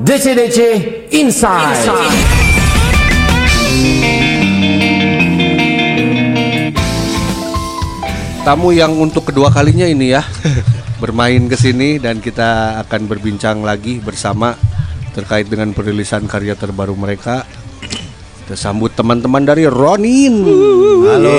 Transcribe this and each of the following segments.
DC-DC Inside. Tamu yang untuk kedua kalinya ini ya bermain ke sini dan kita akan berbincang lagi bersama terkait dengan perilisan karya terbaru mereka. Kita sambut teman-teman dari Ronin. Halo.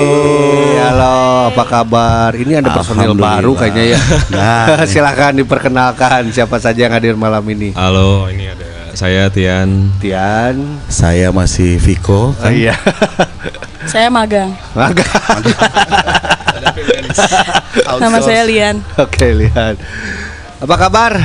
halo, apa kabar? Ini ada personil baru kayaknya ya. Nah. Silahkan diperkenalkan siapa saja yang hadir malam ini. Halo, ini ada saya Tian. Tian. Saya masih Viko. Oh, iya. Saya magang. Maka. Nama saya Lian. Oke, lihat. Apa kabar?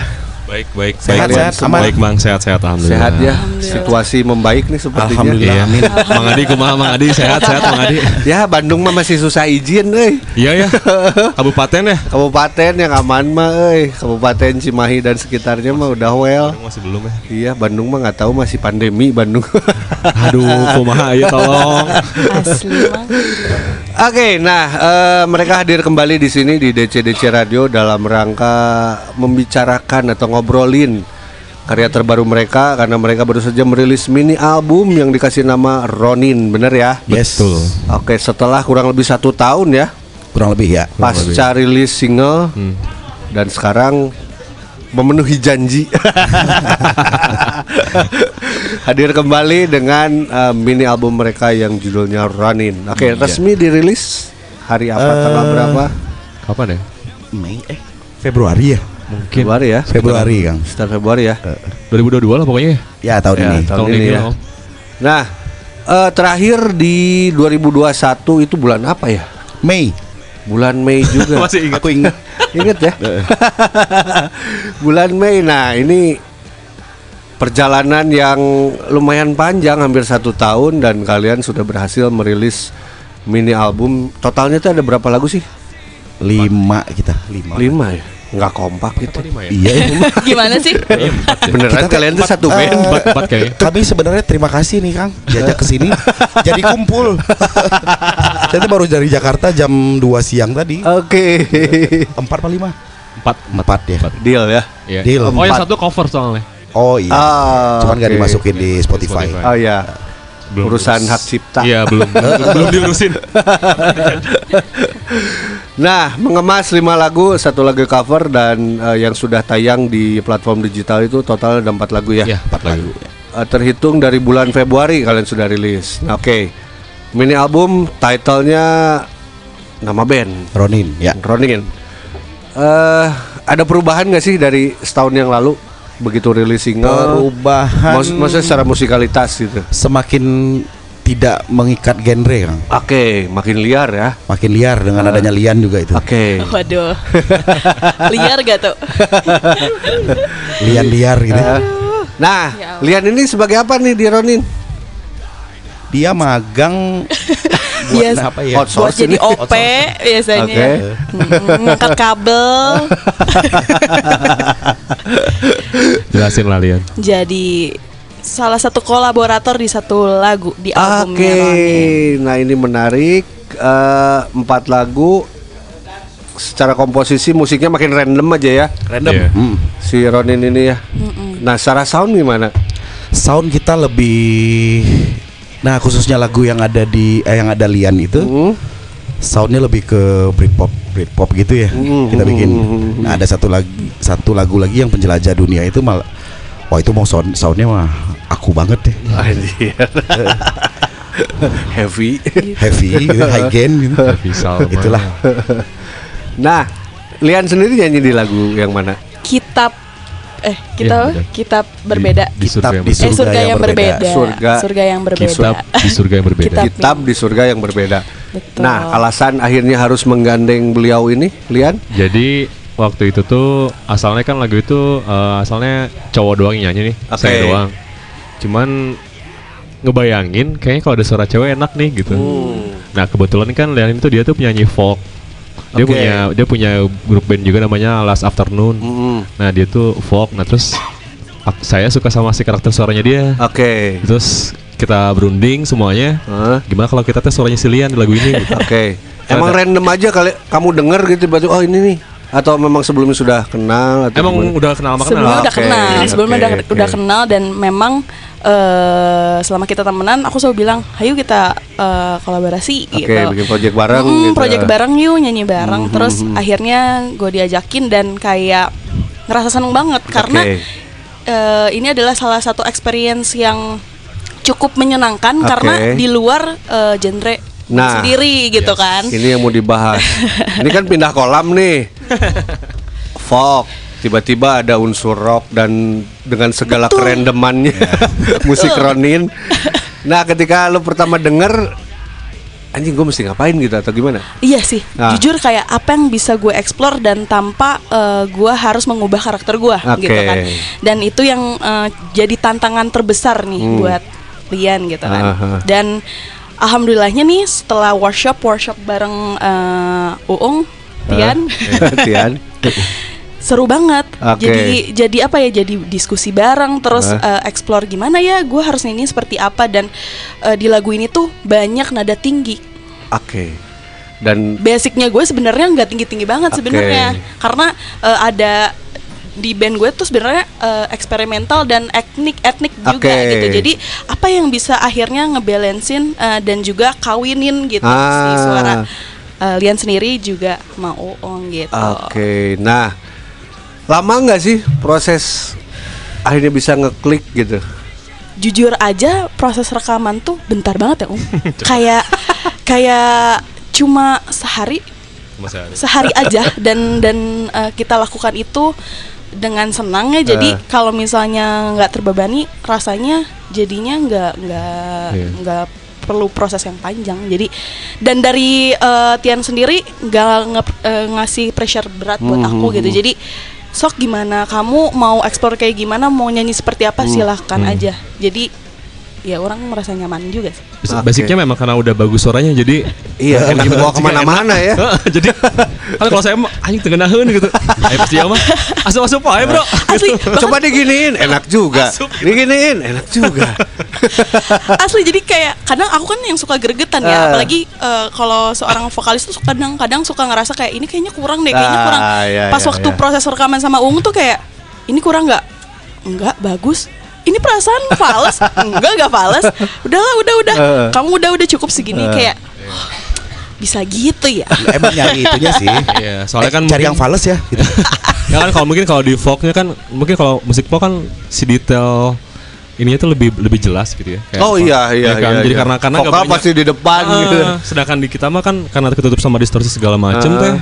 Baik, baik, Sehat, baik, sehat, Bang. aman. Baik, Bang, sehat, sehat, alhamdulillah. Sehat ya. Alhamdulillah. Situasi membaik nih sepertinya. Alhamdulillah. Iya. Amin. Mang Adi kumaha Mang Adi sehat, sehat Mang Adi. Ya, Bandung mah masih susah izin euy. Iya ya. Kabupaten ya? Kabupaten yang aman mah euy. Kabupaten Cimahi dan sekitarnya mah udah well. Bandung masih belum ya. Iya, Bandung mah nggak tahu masih pandemi Bandung. Aduh, kumaha ya tolong. Asli mang. Oke, nah eh, mereka hadir kembali di sini di DC-DC Radio dalam rangka membicarakan atau ngobrolin karya terbaru mereka karena mereka baru saja merilis mini album yang dikasih nama Ronin, bener ya? Yes. Betul. Oke, setelah kurang lebih satu tahun ya Kurang lebih ya. pasca rilis single dan sekarang memenuhi janji hadir kembali dengan uh, mini album mereka yang judulnya Running. Oke, resmi dirilis hari apa tanggal berapa? Kapan ya? Mei eh Februari ya. Mungkin Februari ya. Februari Kang. Sekitar Februari ya. 2022 lah pokoknya. Ya tahun Ya, ini. tahun ini ya. lah, Om. Nah, eh, terakhir di 2021 itu bulan apa ya? Mei. Bulan Mei juga. Masih ingat. Aku ingat. Ingat ya? Bulan Mei. Nah, ini perjalanan yang lumayan panjang, hampir satu tahun dan kalian sudah berhasil merilis mini album. Totalnya itu ada berapa lagu sih? Lima kita. Lima. Lima ya? Nggak kompak gitu. Ya? Iya. Gimana sih? Beneran Kita kalian tuh satu eh, band? Empat, empat kayaknya. Kami sebenarnya terima kasih nih Kang diajak ke sini jadi kumpul. Saya tuh baru dari Jakarta jam 2 siang tadi. Oke. Empat apa lima? Empat. Empat ya. Deal ya. Iya. Deal. Oh, yang satu cover soalnya. Oh iya. Ah, Cuman gak dimasukin di Spotify. Spotify. Oh ya. Belum Urusan urus. hak cipta. Iya, belum. belum diurusin. Nah, mengemas lima lagu, satu lagu cover dan eh, yang sudah tayang di platform digital itu total ada empat lagu ya. Iya, empat lagu. Eh, terhitung dari bulan Februari kalian sudah rilis. Nah, Oke, mini album titlenya nama band Ronin ya. Ronin. Eh, ada perubahan nggak sih dari setahun yang lalu begitu rilis single? Perubahan Maksud- maksudnya secara musikalitas gitu. semakin tidak mengikat genre Kang. Oke, makin liar ya. Makin liar dengan adanya Lian juga itu. Oke. Waduh. Liar gak tuh? Lian-liar gitu. Eh, Nah, Ya Allah. Lian ini sebagai apa nih di Ronin? Dia magang buat Yes. apa ya? Buat jadi ini. OP biasanya. Oke. Mm, Ngangkat kabel. Jelasin lah Lian. Jadi salah satu kolaborator di satu lagu di Oke, albumnya Ronin. nah ini menarik. Eh, empat lagu secara komposisi musiknya makin random aja ya Random. Iya. Hmm. si Ronin ini ya. Nah secara sound gimana? Sound kita lebih Nah, khususnya lagu yang ada di eh, yang ada Lian itu Hmm? soundnya lebih ke Britpop Britpop gitu ya. Hmm, Kita bikin. hmm, hmm, Nah, ada satu lagi satu lagu lagi yang penjelajah dunia itu malah Wah itu mau sound soundnya mah aku banget deh, Anjir. Heavy. heavy, gitu, high gain gitu. Heavy Salma. Itulah. Nah, Lian sendiri nyanyi di lagu yang mana? Kitab eh kita benar. kitab berbeda. Di Kitab surga yang di berbeda. eh surga yang berbeda. Surga. Surga yang berbeda. Kitab di surga yang berbeda. Kitab. Kitab di surga yang berbeda. Betul. Nah, alasan akhirnya harus menggandeng beliau ini, Lian? Jadi waktu itu tuh asalnya kan lagu itu eh, asalnya cowok doang yang nyanyi nih, Oke. saya doang. Cuman ngebayangin kayaknya kalau ada suara cewek enak nih gitu. Hmm. Nah kebetulan kan Lian itu dia tuh penyanyi folk. Dia Oke. punya dia punya grup band juga namanya Last Afternoon. Mm-mm. Nah dia tuh folk. Nah terus saya suka sama si karakter suaranya dia. Oke. Terus kita berunding semuanya. Hah? Gimana kalau kita tes suaranya si Lian di lagu ini? Gitu. Oke. Emang random aja kali kamu denger gitu baju oh ini nih Atau memang sebelumnya sudah kenal atau Emang gimana? udah kenal sama kenal? Sebelumnya udah kenal, sebelumnya udah oke. udah kenal dan memang eh selama kita temenan, aku selalu bilang, ayo kita eh, kolaborasi Oke, gitu. bikin project bareng Mm, gitu. project bareng yuk nyanyi bareng. Mhm, Terus mhm. akhirnya gue diajakin dan kayak ngerasa seneng banget karena Oke. eh, ini adalah salah satu experience yang cukup menyenangkan Oke. karena di luar eh, genre Nah, sendiri gitu kan. Ini yang mau dibahas. ini kan pindah kolam nih. Folk, tiba-tiba ada unsur rock dan dengan segala Betul. kerendemannya musik Ronin. Nah, ketika lo pertama denger anjing gue mesti ngapain gitu atau gimana? Iya sih, Nah. jujur kayak apa yang bisa gue explore dan tanpa eh, gue harus mengubah karakter gue Oke. gitu kan. Dan itu yang eh, jadi tantangan terbesar nih Hmm. buat Lian gitu kan. Aha. Dan alhamdulillahnya nih setelah workshop workshop bareng eh, Uung, Tian, Tian. seru banget. Oke. Jadi jadi apa ya? Jadi diskusi bareng, terus Hah? eh, explore gimana ya? Gue harus ini seperti apa dan eh, di lagu ini tuh banyak nada tinggi. Oke. Dan basicnya gue sebenarnya nggak tinggi tinggi banget Oke. sebenarnya karena eh, ada di band gue tuh sebenarnya eh, eksperimental dan etnik etnik juga Oke. gitu jadi apa yang bisa akhirnya ngebalancein eh, dan juga kawinin gitu Ah. si suara eh, Lian sendiri juga mau Oong gitu Oke, nah lama nggak sih proses akhirnya bisa ngeklik gitu? jujur aja proses rekaman tuh bentar banget ya Om kayak kayak cuma sehari ada. sehari aja dan dan eh, kita lakukan itu dengan senang ya jadi Eh. kalau misalnya nggak terbebani rasanya jadinya nggak nggak Iya. nggak perlu proses yang panjang. Jadi dan dari eh, Tian sendiri nggak nge- eh, ngasih pressure berat buat Hmm, aku hmm, gitu. hmm. jadi sok gimana? Kamu mau explore kayak gimana? Mau nyanyi seperti apa? Hmm, silahkan aja. Jadi ya orang merasa nyaman juga sih Oke. Basicnya memang karena udah bagus suaranya jadi Iya, enak dibawa ke mana-mana ya. jadi kan kalau saya mah anjing tengenaheun gitu. Ayo pasti mah asup-asup aja, Bro. asli bahkan- Coba diginiin, enak juga. Diginiin, enak juga. asli jadi kayak kadang aku kan yang suka gregetan Ah. ya apalagi eh, kalau seorang vokalis tuh kadang-kadang suka ngerasa kayak ini kayaknya kurang deh kayaknya Ah, kurang iya, pas iya, waktu iya. proses rekaman sama Ungu tuh kayak ini kurang nggak enggak bagus ini perasaan fals enggak enggak fals udahlah udah udah kamu udah udah cukup segini Eh. kayak bisa gitu ya Emang nyari itunya sih. Iya, soalnya Eh, kan cari mungkin- yang fals ya. Gitu. ya kan kalau mungkin kalau di folknya kan mungkin kalau musik folk kan si detail ininya tuh lebih lebih jelas gitu ya. Kayak Oh iya iya ya kan? iya. Jadi iya. karena karena nggak vokal banyak- pasti di depan Ah, gitu. Sedangkan di kita mah kan karena tertutup sama distorsi segala macem Ah. teh,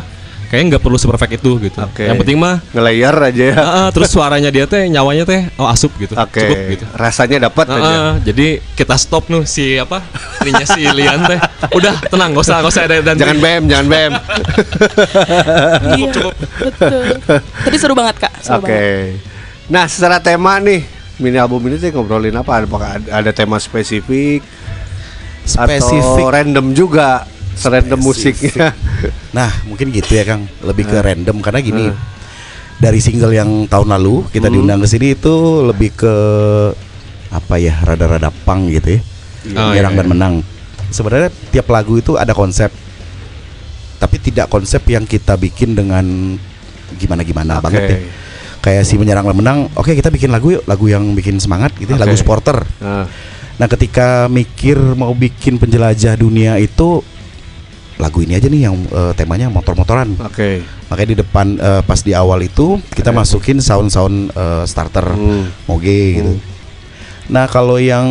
kayaknya nggak perlu seperfect itu gitu. Oke. Yang penting mah Nge-layer aja ya. ah, terus suaranya dia teh nyawanya teh oh asup gitu. Oke. Cukup gitu. Rasanya dapat Ah, aja. jadi kita stop nih si apa ininya si Lian teh. Udah tenang, gak usah gak usah ada dan Jangan bem, jangan bem. iya betul tapi seru banget kak Oke. banget Nah, secara tema nih, mini album ini tuh ngobrolin apa? Apakah ada- ada tema spesifik Spesifik. atau random juga? Serandom musiknya. Nah, mungkin gitu ya Kang. Lebih ke random karena gini. Eh. Dari single yang tahun lalu kita Hmm. diundang ke sini itu lebih ke apa ya, rada-rada pang gitu ya. Oh, Menyerang iya, dan iya. menang. Sebenarnya tiap lagu itu ada konsep. Tapi tidak konsep yang kita bikin dengan gimana-gimana Oke. banget ya. Kayak si menyerang dan menang, oke kita bikin lagu yuk, lagu yang bikin semangat gitu, ya, Oke. lagu supporter. Nah, Nah, ketika mikir mau bikin penjelajah dunia itu lagu ini aja nih yang eh, temanya motor-motoran. Oke. Makanya di depan eh, pas di awal itu kita Oke. masukin sound-sound eh, starter Hmm. moge gitu. Hmm. Nah, kalau yang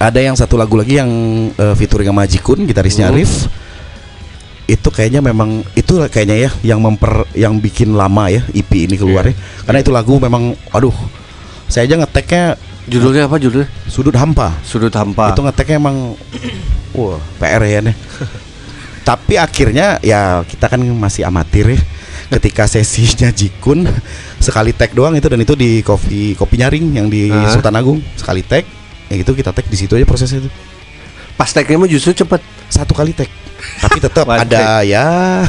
ada yang satu lagu lagi yang eh, featuring sama Jikun gitarisnya Hmm. Arif. Itu kayaknya memang itu kayaknya ya yang memper yang bikin lama ya EP ini keluar Iya. ya. Karena itu lagu memang aduh. Saya aja ngeteknya Judulnya apa judulnya? sudut hampa. Sudut hampa. Itu ngeteknya emang wah PR ya nih. Tapi akhirnya ya kita kan masih amatir ya. Ketika sesinya Jikun sekali tag doang itu dan itu di kopi kopi nyaring yang di Ah. Sultan Agung sekali tag ya gitu kita tag di situ aja prosesnya itu Pas tagnya mah justru cepet. satu kali tag tapi tetap ada ya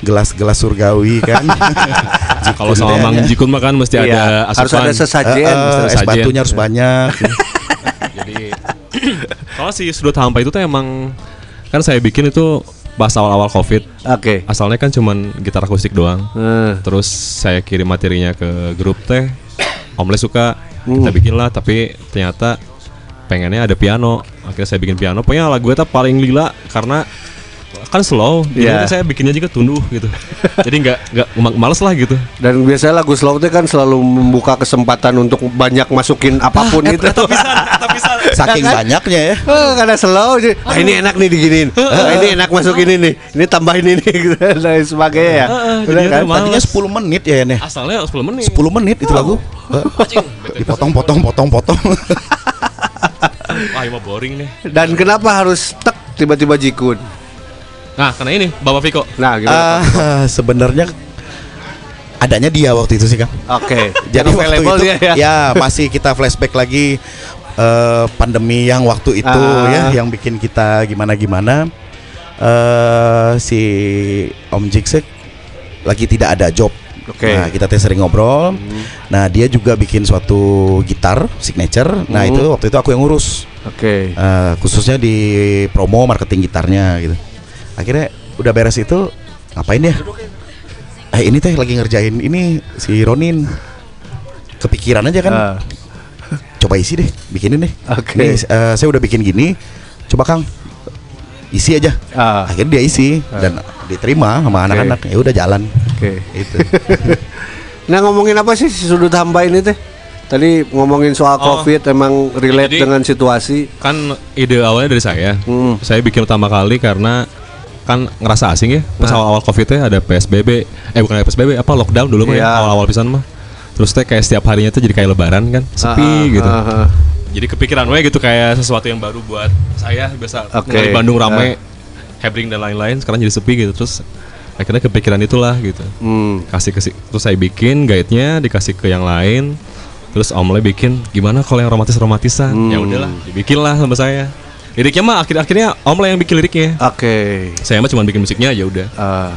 gelas-gelas surgawi kan Kalau sama Mang Jikun mah kan mesti ada Iya, harus asupan. ada Eh, sesajen. mesti ada es batunya harus banyak Jadi kalau si sudut hampa itu tuh emang kan saya bikin itu pas awal-awal covid Oke. asalnya kan cuman gitar akustik doang. Eh, terus saya kirim materinya ke grup teh. Om Le suka kita bikin lah tapi ternyata pengennya ada piano. Akhirnya saya bikin piano. Pokoknya lagu itu paling lila karena kan slow jadi Iya. nanti saya bikinnya juga tunduh gitu jadi nggak nggak ma- males lah gitu dan biasanya lagu slow itu kan selalu membuka kesempatan untuk banyak masukin apa pun gitu. Saking kan? banyaknya ya. Oh, karena slow jadi, ah, ini enak nih diginiin. Ah, ini enak masukin ini. Ini tambahin ini gitu dan sebagainya ya. Heeh, Udah jadinya kan? Tadinya Males. 10 menit ya ini. asalnya 10 menit 10 menit itu lagu. Eh, Dipotong potong potong potong. wah boring nih Dan kenapa harus tek tiba-tiba jikun? Nah karena ini Bapak Viko Nah, gimana? Ah, sebenarnya adanya dia waktu itu sih Kang. Oke. Jadi Yang waktu available itu dia ya. ya masih kita flashback lagi eh, pandemi yang waktu itu Ah. ya yang bikin kita gimana gimana eh si Om Jiksek lagi tidak ada job. Oke. Nah, kita teh sering ngobrol. Nah, dia juga bikin suatu gitar signature. Nah, Hmm. itu waktu itu aku yang ngurus. Oke. Eh, khususnya di promo marketing gitarnya gitu. Akhirnya udah beres itu ngapain ya? Eh ini teh lagi ngerjain ini si Ronin. Kepikiran aja kan. Ah, Coba isi deh, bikinin deh. Oke. Nih, eh, saya udah bikin gini. Coba Kang isi aja. Ah. Akhirnya dia isi dan diterima sama anak-anak. Ya udah jalan. Oke. Itu. Nah, ngomongin apa sih si sudut hamba ini teh? Tadi ngomongin soal Oh. Covid emang relate Jadi- dengan situasi. kan ide awalnya dari saya Hmm. saya bikin pertama kali karena kan ngerasa asing ya pas Nah. awal-awal covid ya ada PSBB eh bukan ada PSBB apa lockdown dulu mah ya Iya. awal-awal pisan mah terus teh kayak setiap harinya tuh jadi kayak lebaran kan sepi ah, gitu ah, ah. jadi kepikiran we gitu kayak sesuatu yang baru buat saya biasa di Bandung rame Hebring dan lain-lain sekarang jadi sepi gitu terus akhirnya kepikiran itulah gitu Hmm. kasih ke si- terus saya bikin guide-nya dikasih ke yang lain terus Om Le bikin gimana kalau yang romantis romatisan Hmm. ya udahlah dibikin lah sama saya liriknya mah akhir akhirnya Om Le yang bikin liriknya Oke. saya mah cuma bikin musiknya aja udah Ah,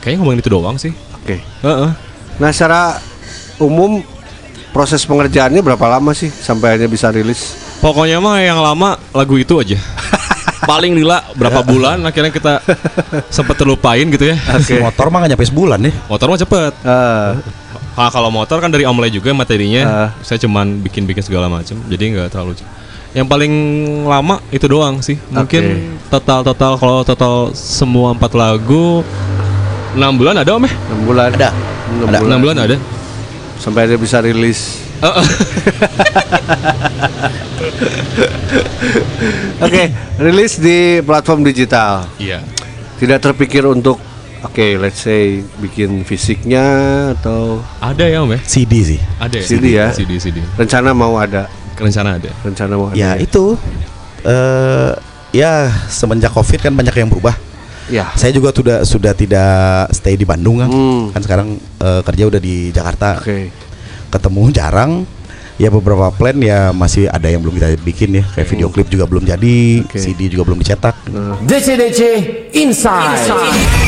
kayaknya ngomongin itu doang sih Oke. Heeh. Nah, secara umum proses pengerjaannya berapa lama sih sampai hanya bisa rilis? pokoknya mah yang lama lagu itu aja paling lila berapa bulan akhirnya kita sempet terlupain gitu ya Si motor mah gak nyampe sebulan ya. motor mah cepet Ah, Ah, kalau motor kan dari Om Le juga materinya Ah. saya cuman bikin-bikin segala macam jadi nggak terlalu cepet. Yang paling lama itu doang sih mungkin total total kalau total semua empat lagu enam bulan ada om ya 6 bulan. Ada. Enam Ada. bulan. enam bulan ada Sampai dia bisa rilis. Oke, rilis di platform digital. iya Tidak terpikir untuk oke, let's say bikin fisiknya atau ada ya om ya CD sih. ada ya CD ya? CD CD rencana mau ada, rencana ada rencana mau ada. Ya itu eh ya semenjak Covid kan banyak yang berubah. Ya. Saya juga sudah sudah tidak stay di Bandung kan. Hmm. Kan sekarang eh, kerja udah di Jakarta. Oke. Ketemu jarang. Ya beberapa plan ya masih ada yang belum kita bikin ya. Kayak video klip juga belum jadi, Oke. CD juga belum dicetak. DC DC Inside.